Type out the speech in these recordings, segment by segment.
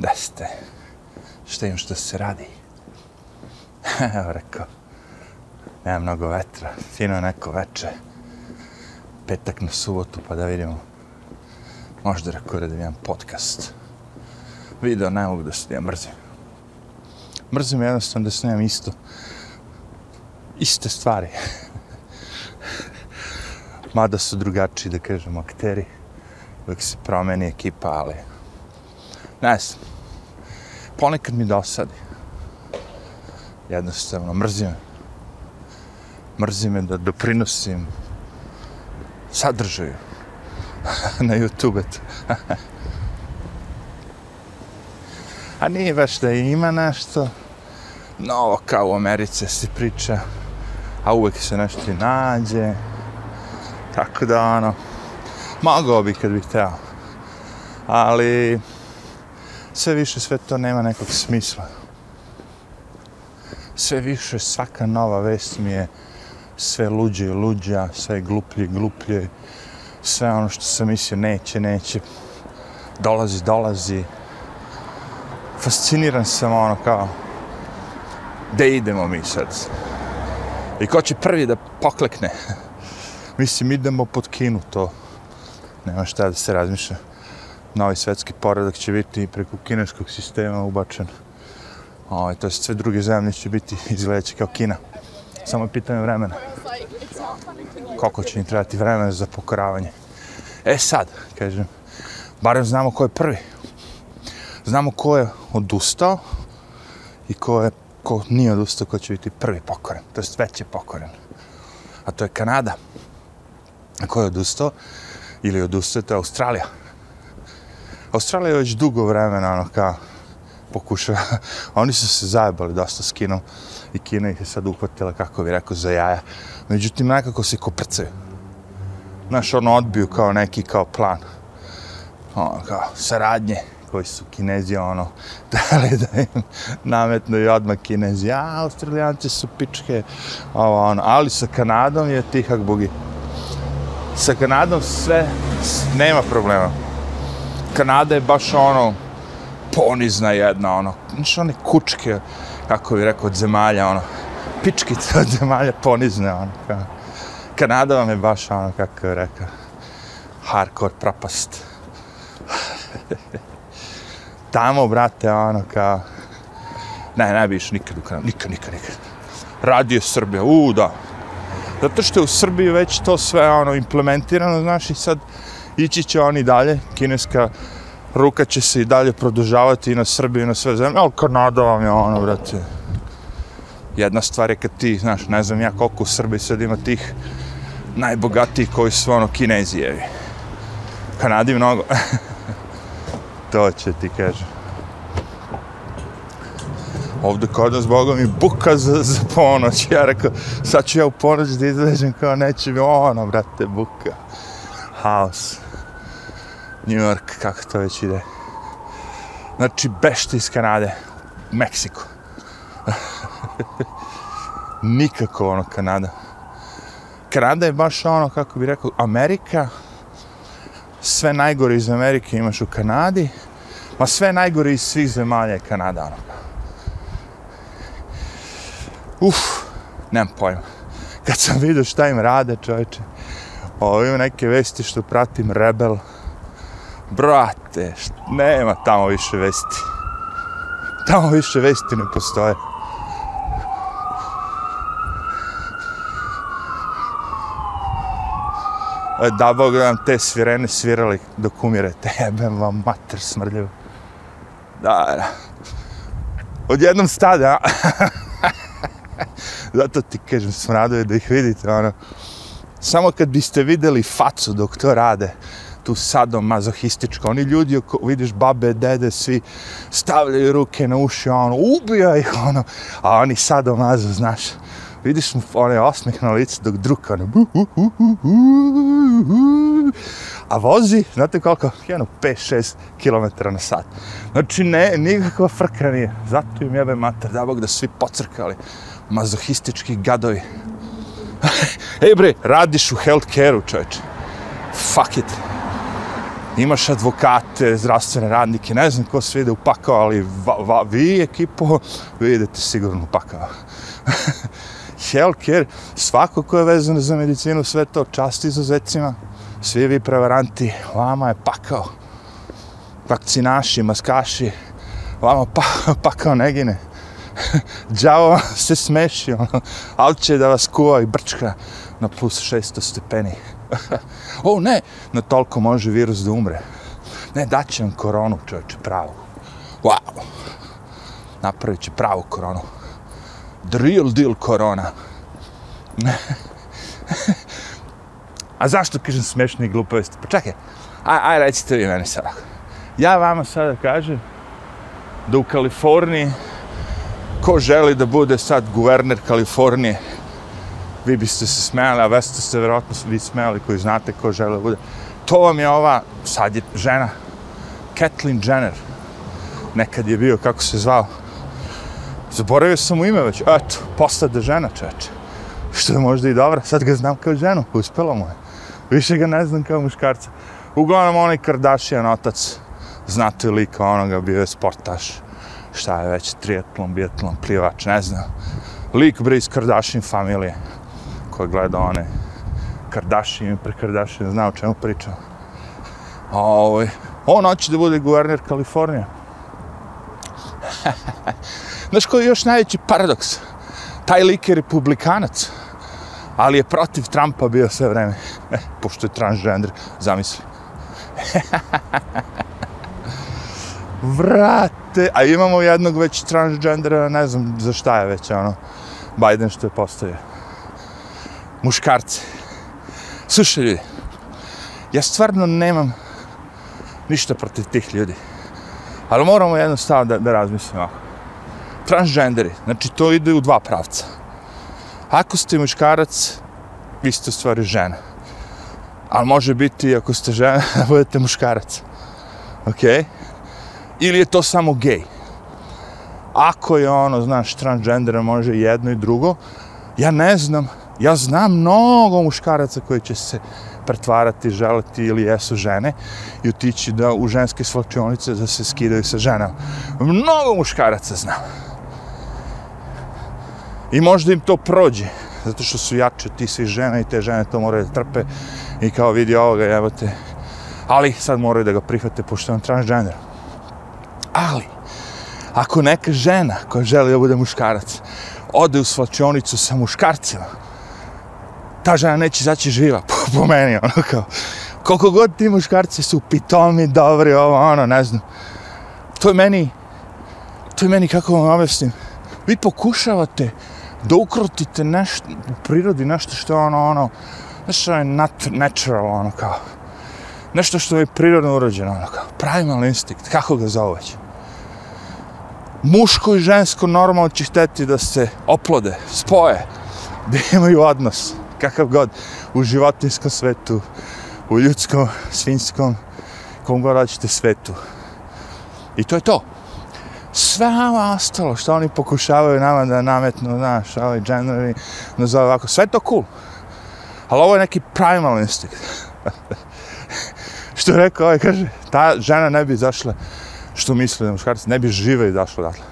Da ste? Šta im što se radi? Evo rekao. Nema mnogo vetra. Fino neko veče. Petak na subotu pa da vidimo. Možda rekao da imam podcast. Video ne mogu da snimam, mrzim. Mrzim jednostavno da snimam isto. Iste stvari. Mada su drugačiji, da kažem, akteri. Uvijek se promeni ekipa, ali... Ne znam. Ponekad mi dosadi. Jednostavno, mrzim me. Mrzim me da doprinosim sadržaju na YouTube. A nije baš da ima nešto novo kao u Americe se priča, a uvek se nešto i nađe. Tako da, ono, mogao bi kad bih teo. Ali, sve više sve to nema nekog smisla. Sve više svaka nova vest mi je sve luđe i luđa, sve gluplje i gluplje. Sve ono što sam mislio neće, neće. Dolazi, dolazi. Fasciniran sam ono kao, gde idemo mi sad? I ko će prvi da poklekne? Mislim, idemo pod kinu, to nema šta da se razmišlja. Novi svetski poredak će biti preko kineskog sistema ubačen. Ovaj, to je sve druge zemlje će biti izgledaće kao Kina. Samo je pitanje vremena. Koliko će im trebati vremena za pokoravanje. E sad, kažem, barem znamo ko je prvi. Znamo ko je odustao i ko je ko nije odustao, ko će biti prvi pokoren. To je već je pokoren. A to je Kanada. A ko je odustao? Ili odustao, to je Australija. Australija je već dugo vremena, ono, kao, pokušava. Oni su se zajebali dosta s Kinom i Kina ih je sad uhvatila, kako bi rekao, za jaja. Međutim, nekako se koprcaju. Znaš, ono, odbiju kao neki, kao plan. Ono, kao, saradnje koji su kinezi, ono, dali da im nametno i odmah kinezi. A, australijanci su pičke, ovo, ono. Ali sa Kanadom je tihak bugi. Sa Kanadom sve, nema problema. Kanada je baš ono, ponizna jedna, ono, znaš, one kučke, kako bi rekao, od zemalja, ono, pičkice od zemalja ponizne, ono, kao. Kanada vam je baš, ono, kako bi rekao, hardcore propast. Tamo, brate, ono, kao, ne, ne biš nikad u Kanadu, nikad, nikad, nikad. Radio Srbija, u, da. Zato što je u Srbiji već to sve, ono, implementirano, znaš, i sad ići će oni dalje, kineska ruka će se i dalje produžavati i na Srbiju i na sve zemlje, ali Kanada vam je ono, brate. Jedna stvar je kad ti, znaš, ne znam ja koliko u Srbiji sad ima tih najbogatijih koji su ono kinezijevi. Kanadi mnogo. to će ti kažem. Ovde kod nas, Boga mi, buka za, za ponoć. Ja rekao, sad ću ja u ponoć da izvežem kao neće mi, ono, brate, buka. Haos. New York, kako to već ide. Znači, bešte iz Kanade, Meksiko. Nikako ono Kanada. Kanada je baš ono, kako bi rekao, Amerika. Sve najgore iz Amerike imaš u Kanadi. Ma sve najgore iz svih zemalja je Kanada, ono. Uf, nemam pojma. Kad sam vidio šta im rade, čovječe, ovo ima neke vesti što pratim, Rebel, Brate, nema tamo više vesti. Tamo više vesti ne postoje. E, da Bog da nam te svirene svirali dok umirete. Jebem vam mater smrljivo. Da, da. Odjednom stade, a? Zato ti kažem, smraduje da ih vidite, ono. Samo kad biste videli facu dok to rade, tu sadomazohističko. Oni ljudi, vidiš babe, dede, svi stavljaju ruke na uši, ono, ubija ih, ono, a oni sadomazo, znaš. Vidiš mu onaj osmih na licu dok druka, ono, bu, a vozi, znate koliko? Jedno, 5-6 km na sat. Znači, ne, nikakva frka nije. Zato im jebe mater, da bog da svi pocrkali. Mazohistički gadovi. Ej bre, radiš u healthcare-u, čovječe. Fuck it imaš advokate, zdravstvene radnike, ne znam ko sve ide u pakao, ali va, va, vi ekipo, vi idete sigurno u pakao. Healthcare, svako ko je vezan za medicinu, sve to časti izuzecima, svi vi prevaranti, vama je pakao. Vakcinaši, maskaši, vama pa, pakao ne gine. Đavo se smeši, ono, ali će da vas kuva i brčka na plus 600 stepeni. o ne, na toliko može virus da umre. Ne, daće vam koronu, čovječe, pravu. Wow. Napravit će pravu koronu. The real deal korona. A zašto kažem smešne i gluposti? Pa čekaj, aj, aj recite vi meni sada. Ja vama sada kažem da u Kaliforniji ko želi da bude sad guverner Kalifornije, vi biste se smijali, a već ste se vjerojatno vi smijali koji znate ko žele da bude. To vam je ova, sad je žena, Kathleen Jenner. Nekad je bio, kako se zvao. Zaboravio sam mu ime već. Eto, postade žena, čeče. Što je možda i dobro. Sad ga znam kao ženu. Uspelo mu je. Više ga ne znam kao muškarca. Uglavnom, onaj Kardashian otac. Znate lika onoga, bio je sportaš. Šta je već, triatlon, biatlon, plivač, ne znam. Lik bre iz Kardashian familije koji gleda one Kardashian, i pre Kardashian, zna o čemu pričam. Ovaj, on hoće da bude guverner Kalifornije. Znaš koji je još najveći paradoks? Taj lik je republikanac, ali je protiv Trumpa bio sve vreme. E, pošto je transgender, zamisli. Vrate, a imamo jednog već transgendera, ne znam za šta je već, ono, Biden što je postoje. Muškarci. Slušaj ljudi, ja stvarno nemam ništa protiv tih ljudi. Ali moramo jednostavno da, da razmislimo. Transgenderi, znači to ide u dva pravca. Ako ste muškarac, vi ste u stvari žena. Ali može biti, ako ste žena, budete muškarac. Ok? Ili je to samo gej? Ako je ono, znaš, transgender, može jedno i drugo, ja ne znam, Ja znam mnogo muškaraca koji će se pretvarati, želiti ili jesu žene i otići da u ženske svlačionice da se skidaju sa ženama. Mnogo muškaraca znam. I možda im to prođe, zato što su jače ti svi žene i te žene to moraju da trpe i kao vidi ovoga, jebate. Ali sad moraju da ga prihvate pošto je on transgender. Ali, ako neka žena koja želi da bude muškarac, ode u svlačionicu sa muškarcima, ta žena neće izaći živa, po, po meni, ono kao, koliko god ti muškarci su pitomi, dobri, ovo, ono, ne znam. To je meni, to je meni, kako vam objasnim, vi pokušavate da ukrotite nešto u prirodi, nešto što je ono, ono, nešto je nat, natural, ono, kao, nešto što je prirodno urođeno, ono, kao, primal instinct, kako ga zoveć. Muško i žensko normalno će hteti da se oplode, spoje, da imaju odnos kakav god, u životinskom svetu, u ljudskom, svinskom, kom god rađete svetu. I to je to. Sve nama ostalo što oni pokušavaju nama da nametnu, znaš, ovaj generi, nazove ovako, sve to cool. Ali ovo je neki primal instinct. što je rekao, ovaj kaže, ta žena ne bi zašla, što misle da muškarci, ne bi žive izašli odatle.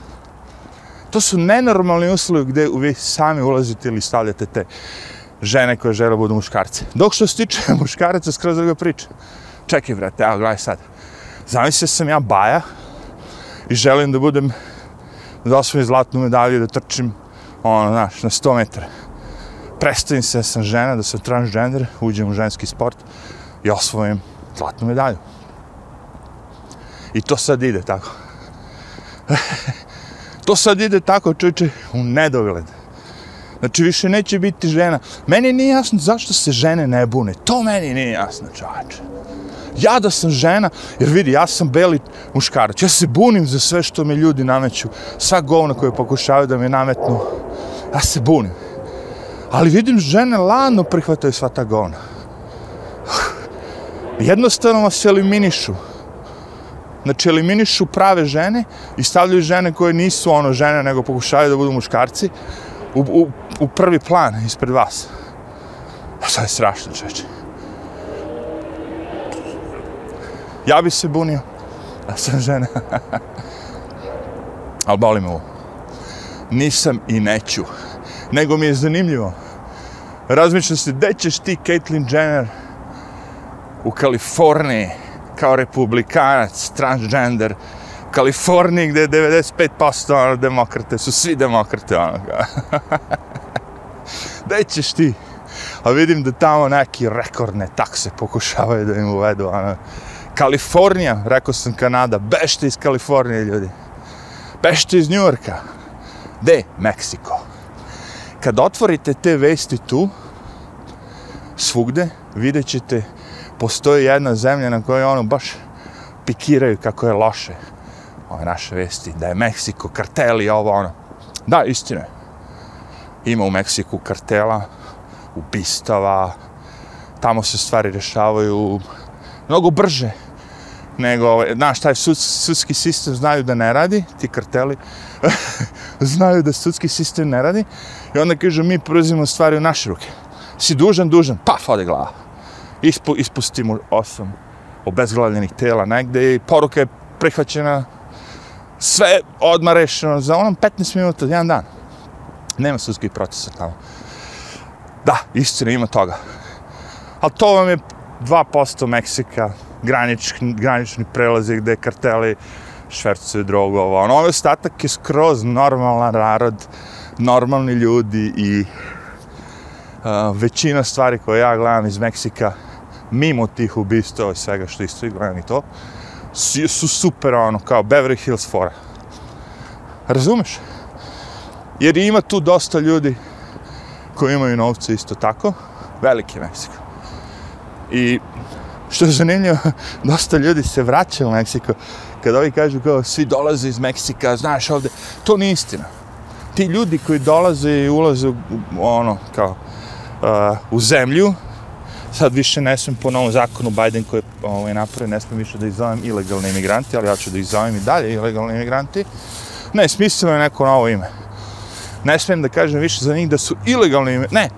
To su nenormalni uslovi gdje vi sami ulazite ili stavljate te žene koje žele budu muškarci. Dok što se tiče muškaraca, skroz druga priča. Čekaj, vrate, evo, gledaj sad. Zamisli sam ja baja i želim da budem, da osvojim zlatnu medalju, da trčim, ono, znaš, na 100 metara. Predstavim se da sam žena, da sam transgender, uđem u ženski sport i osvojim zlatnu medalju. I to sad ide tako. to sad ide tako, čovječe, u nedogled. Znači, više neće biti žena. Meni nije jasno zašto se žene ne bune. To meni nije jasno, čovječe. Ja da sam žena, jer vidi, ja sam beli muškarac. Ja se bunim za sve što me ljudi nameću. Sva govna koje pokušavaju da me nametnu. Ja se bunim. Ali vidim, žene lano prihvataju sva ta govna. Jednostavno vas eliminišu. Znači, eliminišu prave žene i stavljaju žene koje nisu ono žene, nego pokušavaju da budu muškarci u, u, u prvi plan ispred vas. A sad je strašno, čeče. Ja bi se bunio, a sam žena. Ali boli me ovo. Nisam i neću. Nego mi je zanimljivo. Razmišljam se, gde ćeš ti, Caitlyn Jenner, u Kaliforniji, kao republikanac, transgender, Kaliforniji gdje je 95% ono, demokrate, su svi demokrate, ono, gde ćeš ti? A vidim da tamo neki rekordne takse pokušavaju da im uvedu, ono, Kalifornija, rekao sam Kanada, bešte iz Kalifornije, ljudi. Bešte iz Njurka. De, Meksiko. Kad otvorite te vesti tu, svugde, vidjet ćete, postoji jedna zemlja na kojoj ono baš pikiraju kako je loše ove naše vesti, da je Meksiko karteli, ovo ono. Da, istina je. Ima u Meksiku kartela, ubistava, tamo se stvari rešavaju mnogo brže nego, ovaj, znaš, taj sud, sudski sistem znaju da ne radi, ti karteli znaju da sudski sistem ne radi i onda kažu mi preuzimo stvari u naše ruke. Si dužan, dužan, paf, ode glava. Ispu, ispustimo osam obezglavljenih tela negde i poruka je prihvaćena sve odmah rešeno za onom 15 minuta, jedan dan. Nema sudskih procesa tamo. Da, istina, ima toga. Ali to vam je 2% Meksika, granični, granični prelazi gde karteli švercuju drogu, ovo. Ono, ovaj ostatak je skroz normalan narod, normalni ljudi i uh, većina stvari koje ja gledam iz Meksika, mimo tih ubistva i svega što isto i gledam i to, su, su super, ono, kao Beverly Hills fora. Razumeš? Jer ima tu dosta ljudi koji imaju novce isto tako, veliki Meksiko. I što je zanimljivo, dosta ljudi se vraća u Meksiko, kad ovi kažu kao svi dolaze iz Meksika, znaš ovde, to nije istina. Ti ljudi koji dolaze i ulaze u, ono, kao, uh, u zemlju, sad više ne smem po novom zakonu Biden koji je ovaj, napravio, ne smem više da izovem ilegalni imigranti, ali ja ću da izovem i dalje ilegalni imigranti. Ne, smislimo je neko novo ime. Ne smijem da kažem više za njih da su ilegalni. Ne,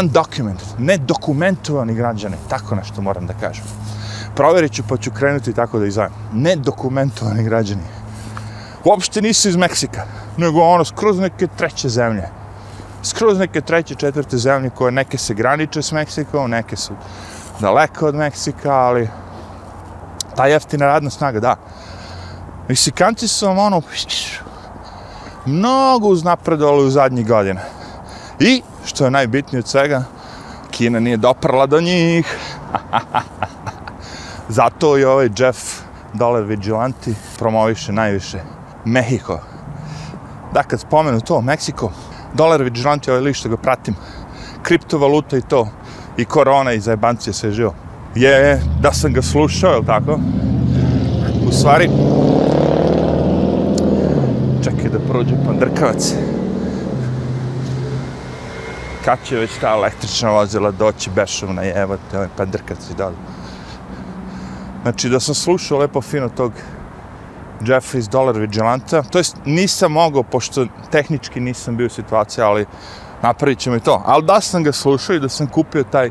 undocumented, nedokumentovani građani, tako nešto moram da kažem. Proverit ću pa ću krenuti tako da izavim. Nedokumentovani građani. Uopšte nisu iz Meksika, nego ono skroz neke treće zemlje. Skroz neke treće, četvrte zemlje koje neke se graniče s Meksikom, neke su daleko od Meksika, ali ta jeftina radna snaga, da. Meksikanci su vam ono mnogo uznapredovali u zadnjih godina. I što je najbitnije od svega, Kina nije doprla do njih. Zato i ovaj Jeff Dollar Vigilanti promoviše najviše Mehiko. Da, kad spomenu to, Meksiko, Dollar Vigilanti, ovaj lik što ga pratim, kriptovaluta i to, i korona i zajebancije sve živo. Je, da sam ga slušao, je tako? U stvari, čekaj da prođe pandrkavac kad će već ta električna vozila doći bešovna i evo te ovaj pendrkac i dalje. Znači da sam slušao lepo fino tog Jeffries Dollar Vigilanta, to jest nisam mogao, pošto tehnički nisam bio u situaciji, ali napravit ćemo i to. Ali da sam ga slušao i da sam kupio taj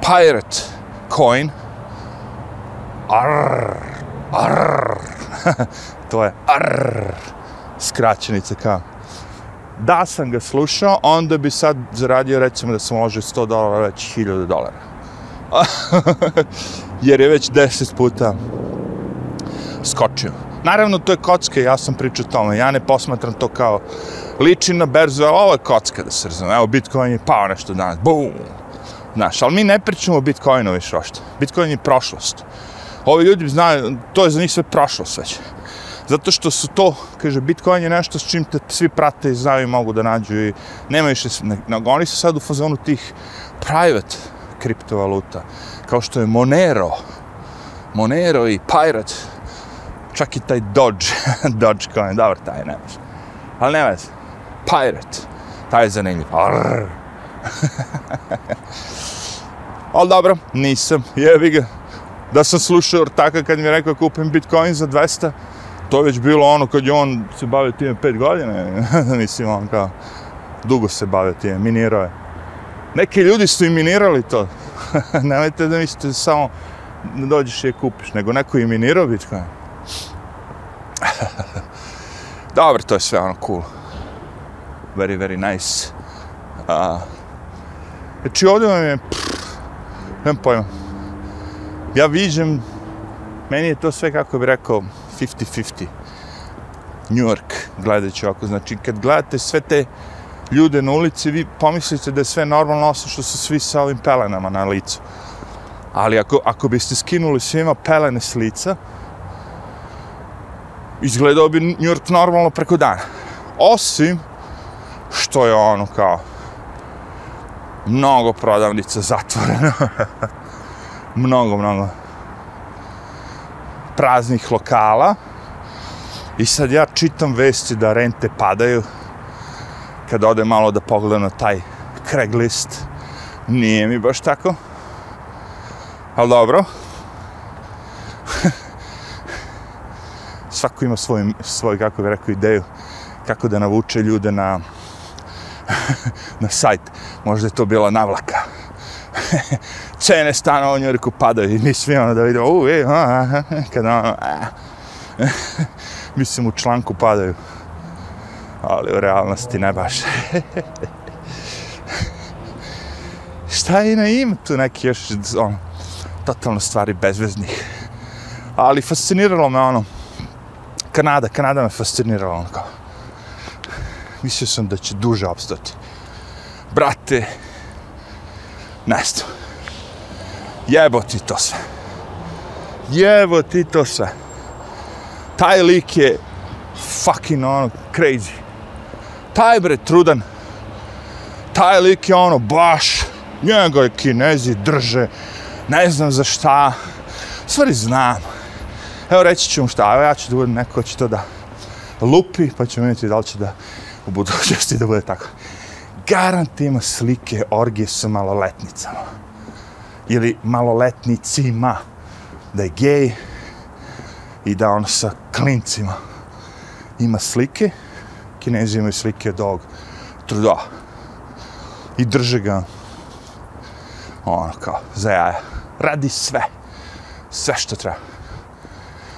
Pirate Coin, arrrr, arrrr, to je arrrr, skraćenica kao da sam ga slušao, onda bi sad zaradio recimo da sam uložio 100 dolara, već 1000 dolara. Jer je već 10 puta skočio. Naravno, to je kocka, ja sam pričao tome. Ja ne posmatram to kao liči na berzu, ali ovo je kocka, da se razume. Evo, Bitcoin je pao nešto danas. Bum! Znaš, ali mi ne pričamo o Bitcoinu više ošte. Bitcoin je prošlost. Ovi ljudi znaju, to je za njih sve prošlost već. Zato što su to, kaže, Bitcoin je nešto s čim te svi prate i znaju i mogu da nađu i nema više, nego oni su sad u fazonu tih private kriptovaluta, kao što je Monero, Monero i Pirate, čak i taj Dodge, Dogecoin, dobro, taj ne već. Ali ne već, Pirate, taj je zanimljiv. Ali dobro, nisam, jebi ga. Da sam slušao ortaka kad mi je rekao kupim Bitcoin za 200, to već bilo ono kad je on se bavio time 5 godina, mislim on kao dugo se bavio time, minirao je. Neki ljudi su i minirali to. Nemojte da mislite samo dođeš i je kupiš, nego neko je minirao Bitcoin. Dobro, to je sve ono cool. Very, very nice. A, znači ovdje vam je, pff, nemam pojma. Ja viđem, meni je to sve kako bi rekao 50-50. New York, gledajući ovako. Znači, kad gledate sve te ljude na ulici, vi pomislite da je sve normalno, osim što su svi sa ovim pelenama na licu. Ali ako, ako biste skinuli svima pelene s lica, izgledao bi New York normalno preko dana. Osim što je ono kao mnogo prodavnica zatvoreno. mnogo, mnogo praznih lokala. I sad ja čitam vesti da rente padaju. Kad ode malo da pogledam na taj Craigslist, nije mi baš tako. Ali dobro. Svako ima svoj, svoj, kako bih rekao, ideju kako da navuče ljude na na sajt. Možda je to bila navlaka. Cene stana u Njurku padaju i mi svi ono da vidimo, u, e, a, a, kada ono, a. mislim u članku padaju. Ali u realnosti ne baš. Šta je na im tu neki još, ono, totalno stvari bezveznih. Ali fasciniralo me ono, Kanada, Kanada me fascinirala, ono kao. Mislio sam da će duže opstati. Brate, nesto. Jebo ti to sve. Jebo ti to sve. Taj lik je fucking ono crazy. Taj bre trudan. Taj lik je ono baš njega je kinezi drže ne znam za šta, stvari znam. Evo reći ću mu šta, evo ja ću da budem neko će to da lupi, pa ćemo vidjeti da li će da u budućnosti da bude tako. Garant ima slike orgije sa maloletnicama. Ili maloletnicima. Da je gej i da on sa klincima ima slike. Kinezi imaju slike od ovog truda. I drže ga ono kao, za jaja radi sve. Sve što treba.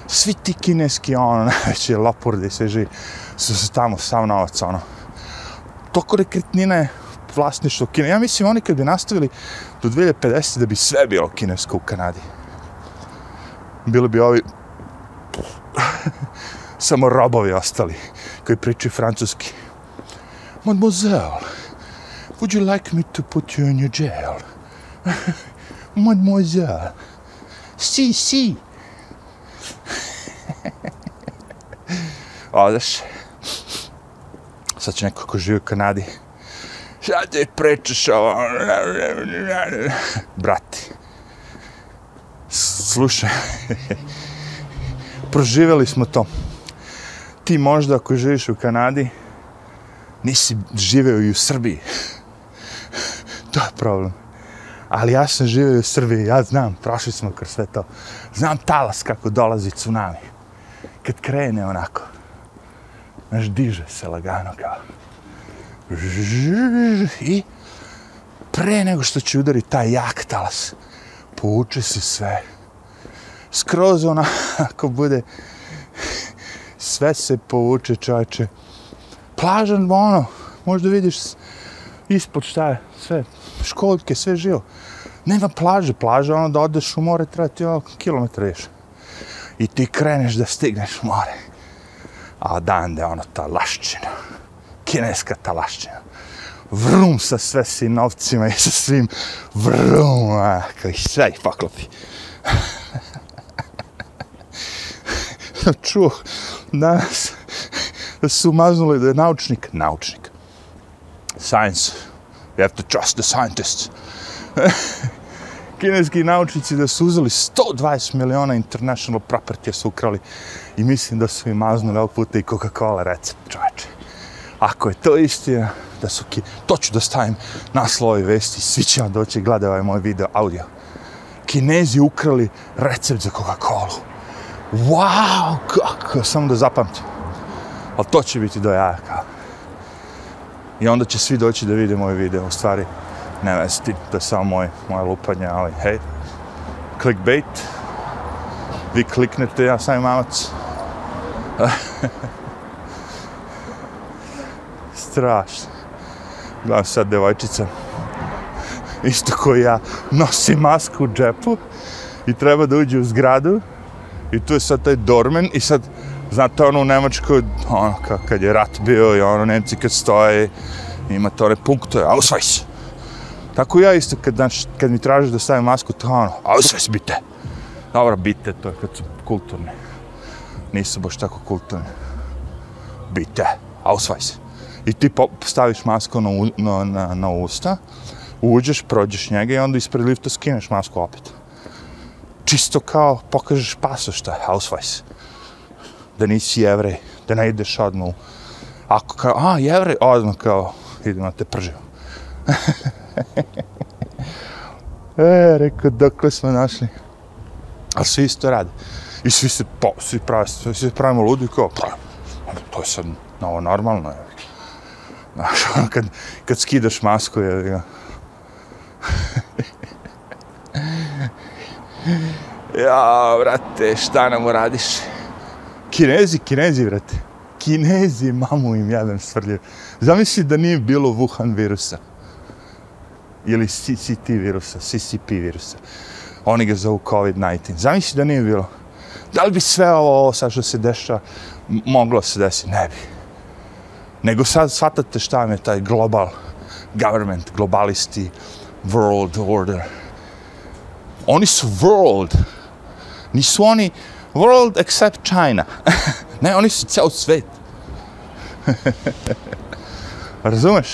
Svi ti kineski, ono, najveći lapurdi, sve živi, su se tamo sam novac, ono. Toko rekretnine vlasništvo Kine. Ja mislim, oni kad bi nastavili do 2050. da bi sve bilo kinesko u Kanadi. Bili bi ovi samo robovi ostali koji pričaju francuski. Mademoiselle, would you like me to put you in your jail? Mademoiselle. Si, si. Odeš. Sad će neko ko živi u Kanadi. Šta ti pričaš ovo? Brati. Slušaj. Proživjeli smo to. Ti možda ako živiš u Kanadi, nisi živeo i u Srbiji. to je problem. Ali ja sam živio u Srbiji, ja znam, prošli smo kroz sve to. Znam talas kako dolazi tsunami. Kad krene onako. Znaš, diže se lagano kao. I pre nego što će udari taj jak talas, povuče se sve. Skroz ona, ako bude, sve se povuče čače. Plažan, ono, možda vidiš ispod šta je, sve, školjke, sve živo. Nema plaže, plaža, ono da odeš u more, treba ti ono kilometra više. I ti kreneš da stigneš u more. A dan da ono ta laščina, kineska ta laščina. Vrum sa sve si novcima i sa svim vrum, a, koji sve ih poklopi. Čuo danas da su maznuli da je naučnik, naučnik, science, You have to trust the scientists. Kineski naučnici da su uzeli 120 miliona international property su ukrali i mislim da su im maznuli ovog puta i Coca-Cola recept, čovječe. Ako je to istina, da su ki... to ću da stavim na slovi vesti, svi će vam doći gledati ovaj moj video, audio. Kinezi ukrali recept za Coca-Cola. Wow, kako, samo da zapamtim. Ali to će biti do jaja, kao. I onda će svi doći da vide moj video. U stvari, ne vesti, to je samo moj, moje lupanje, ali hej, clickbait, vi kliknete, ja sam mamac. Strašno. Gledam sad devojčica, isto koji ja, nosi masku u džepu i treba da uđe u zgradu i tu je sad taj dormen i sad, znate ono u Nemačkoj, ono kad je rat bio i ono Nemci kad stoje, ima to one punktove, ausweis. Tako ja isto kad, znači, kad mi tražiš da stavim masku, to ono, ausweis bite. Dobro, bite, to je kad su kulturni. Nisu baš tako kulturni. Bite, ausweis. I ti staviš masku na, na, na, na usta, uđeš, prođeš njega i onda ispred lifta skineš masku opet. Čisto kao pokažeš pasošta, ausweis. Da nisi jevrej, da ne ideš odmah u... Ako kao, a, jevrej, odmah kao, idem na te prživo. e, rekao, dokle smo našli. A svi isto rade. I svi se, po, svi pravi, svi se pravimo ludi, kao, pa, to je sad novo normalno. Je. Znaš, ono, kad, kad skidaš masku, je, ja. ja, brate, šta nam radiš? Kinezi, kinezi, brate. Kinezi, mamu im jedan svrljiv. Zamisli da nije bilo Wuhan virusa. Ili CCT virusa, CCP virusa. Oni ga zovu COVID-19. Zamisli da nije bilo. Da li bi sve ovo, sad što se deša, moglo se desiti? Ne bi. Nego sad shvatate šta je taj global government, globalisti, world order. Oni su world. Nisu oni world except China. ne, oni su ceo svet. Razumeš?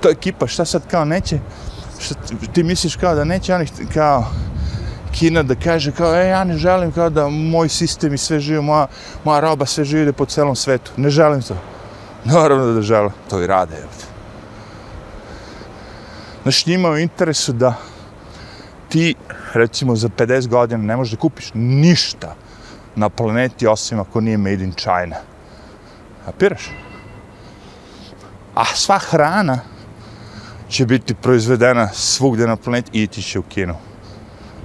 To ekipa, šta sad kao neće, šta ti misliš kao da neće oni kao Kina da kaže kao, e, ja ne želim kao da moj sistem i sve živi, moja, moja roba sve živi po celom svetu. Ne želim to. Naravno da žele. To i rade. Znaš, njima u interesu da ti, recimo, za 50 godina ne možeš da kupiš ništa na planeti osim ako nije made in China. Apiraš? A sva hrana će biti proizvedena svugdje na planeti i ti će u kinu.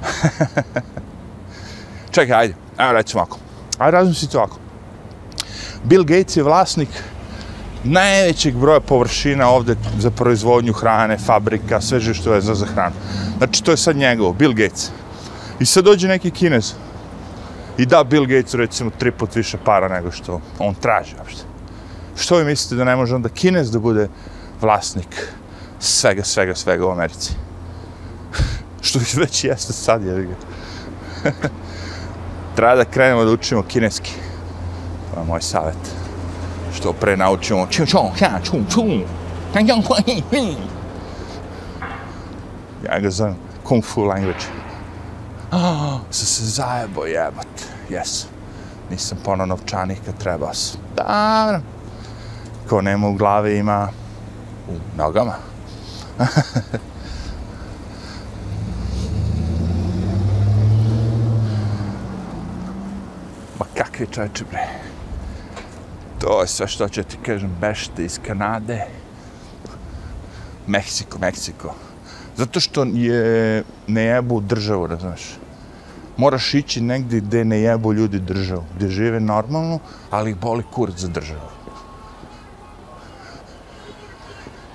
Čekaj, ajde, ajde rećemo ovako. Ajde razmislite ovako. Bill Gates je vlasnik najvećeg broja površina ovde za proizvodnju hrane, fabrika, sve što je za, za hranu. Znači, to je sad njegovo, Bill Gates. I sad dođe neki kinez i da Bill Gates recimo tri put više para nego što on traži. Uopšte. Što vi mislite da ne može onda kinez da bude vlasnik svega, svega, svega u Americi? Što već jeste sad, je ga. Treba da krenemo da učimo kineski. To je moj savjet. Što pre naučimo ču ču ču čum. ču kan jang hi hi. Ja ga zovem kung fu language. Ah, se se zajebo jebat. Yes. Nisam pono novčanih kad treba se. Dobro. Ko nema u glavi ima u nogama. Ma kakvi čovječe bre. To je sve što će ti kažem bešte iz Kanade. Meksiko, Meksiko. Zato što je ne jebu državu, razumeš. Moraš ići negdje gdje ne jebu ljudi državu, gdje žive normalno, ali ih boli kurac za državu.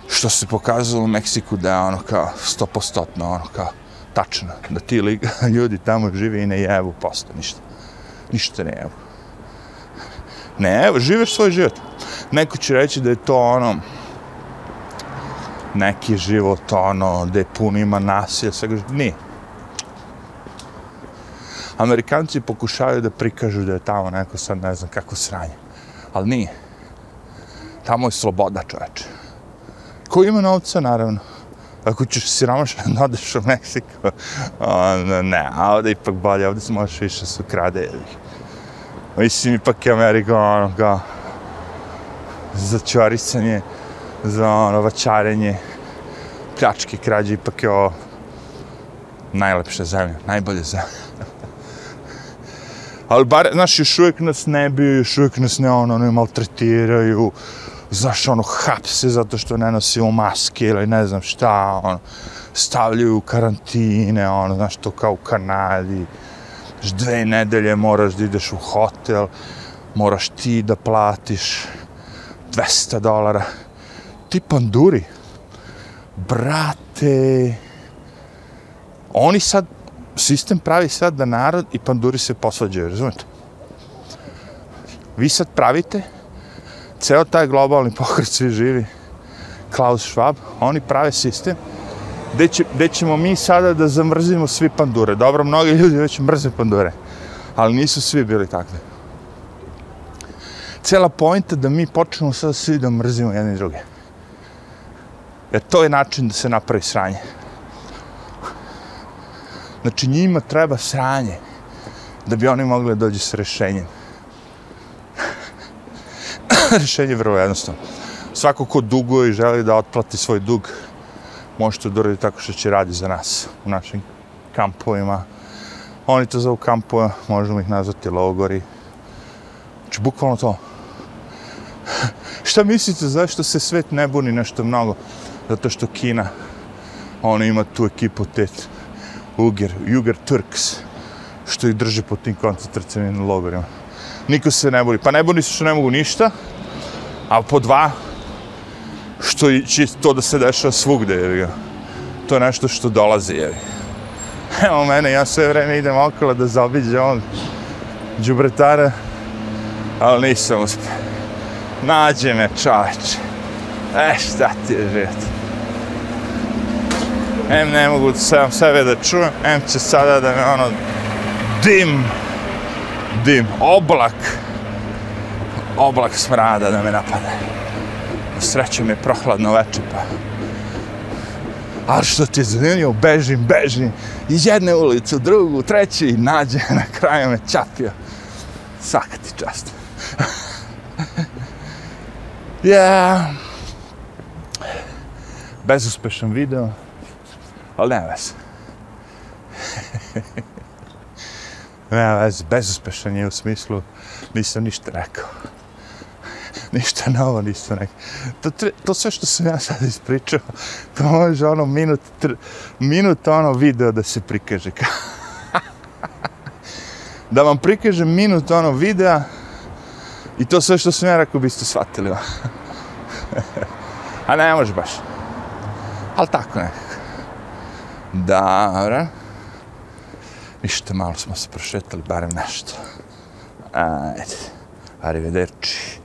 Što se pokazalo u Meksiku da je ono kao stopostotno, ono kao tačno, da ti ljudi tamo žive i ne jebu posto, ništa ništa ne jebu. Ne, evo, živeš svoj život. Neko će reći da je to ono, neki život, ono, gde pun puno ima nasilja, svega, nije. Amerikanci pokušavaju da prikažu da je tamo neko sad ne znam kako sranje. Ali nije. Tamo je sloboda čoveče. Ko ima novca, naravno. Ako ćeš siromašan da odeš u Meksiko, ne, a ovdje ipak bolje, ovdje se možeš više su krade. Mislim, ipak je Amerika ono kao za čorisanje, za ono vačarenje, pljačke, krađe, ipak je ovo najlepša zemlja, najbolja zemlja. Ali bar, znaš, još uvijek nas ne biju, još uvijek nas ne ono, ne maltretiraju, znaš, ono, hapse zato što ne nosimo maske ili ne znam šta, ono, stavljaju u karantine, ono, znaš, to kao u Kanadi. Dve nedelje moraš da ideš u hotel, moraš ti da platiš 200 dolara. Ti panduri, brate, oni sad, sistem pravi sad da narod i panduri se posvađaju, razumete? Vi sad pravite, ceo taj globalni pokret svi živi, Klaus Schwab, oni prave sistem gde, će, gde ćemo mi sada da zamrzimo svi pandure. Dobro, mnogi ljudi već mrze pandure, ali nisu svi bili takvi. Cijela pojnta da mi počnemo sada svi da mrzimo jedni druge. Jer to je način da se napravi sranje. Znači njima treba sranje da bi oni mogli da dođu s rešenjem. Rešenje je vrlo jednostavno. Svako ko duguje i želi da otplati svoj dug, možete da uradi tako što će radi za nas u našim kampovima. Oni to zovu kampove, možemo ih nazvati logori. Znači, bukvalno to. Šta mislite, zašto se svet ne buni nešto mnogo? Zato što Kina, ona ima tu ekipu te Uger, Uger Turks, što ih drže po tim koncentracijnim logorima. Niko se ne buni. Pa ne buni se što ne mogu ništa, a po dva, što će to da se dešava svugde, jer ga. To je nešto što dolazi, jer Evo mene, ja sve vreme idem okolo da zaobiđe on džubretara, ali nisam uspio. Nađe me čoveče. E, šta ti je život? Em ne mogu sam sebe da čujem, em će sada da me ono dim, dim, oblak, oblak smrada da me sreće mi je prohladno veče, pa... Ali što ti je zanimljivo, bežim, bežim, iz jedne ulice u drugu, u treću i nađe, na kraju me čapio. Svaka ti čast. ja... Bezuspešan video, ali nema veze. nema veze, bezuspešan je u smislu, nisam ništa rekao ništa novo nisu rekli. To, to sve što sam ja sad ispričao, to može ono minut, tr, minut ono video da se prikaže. da vam prikažem minut ono videa i to sve što sam ja rekao biste shvatili. A ne može baš. Ali tako nekako. Dobro. Ništa, malo smo se prošetali, barem nešto. Ajde. Arrivederci.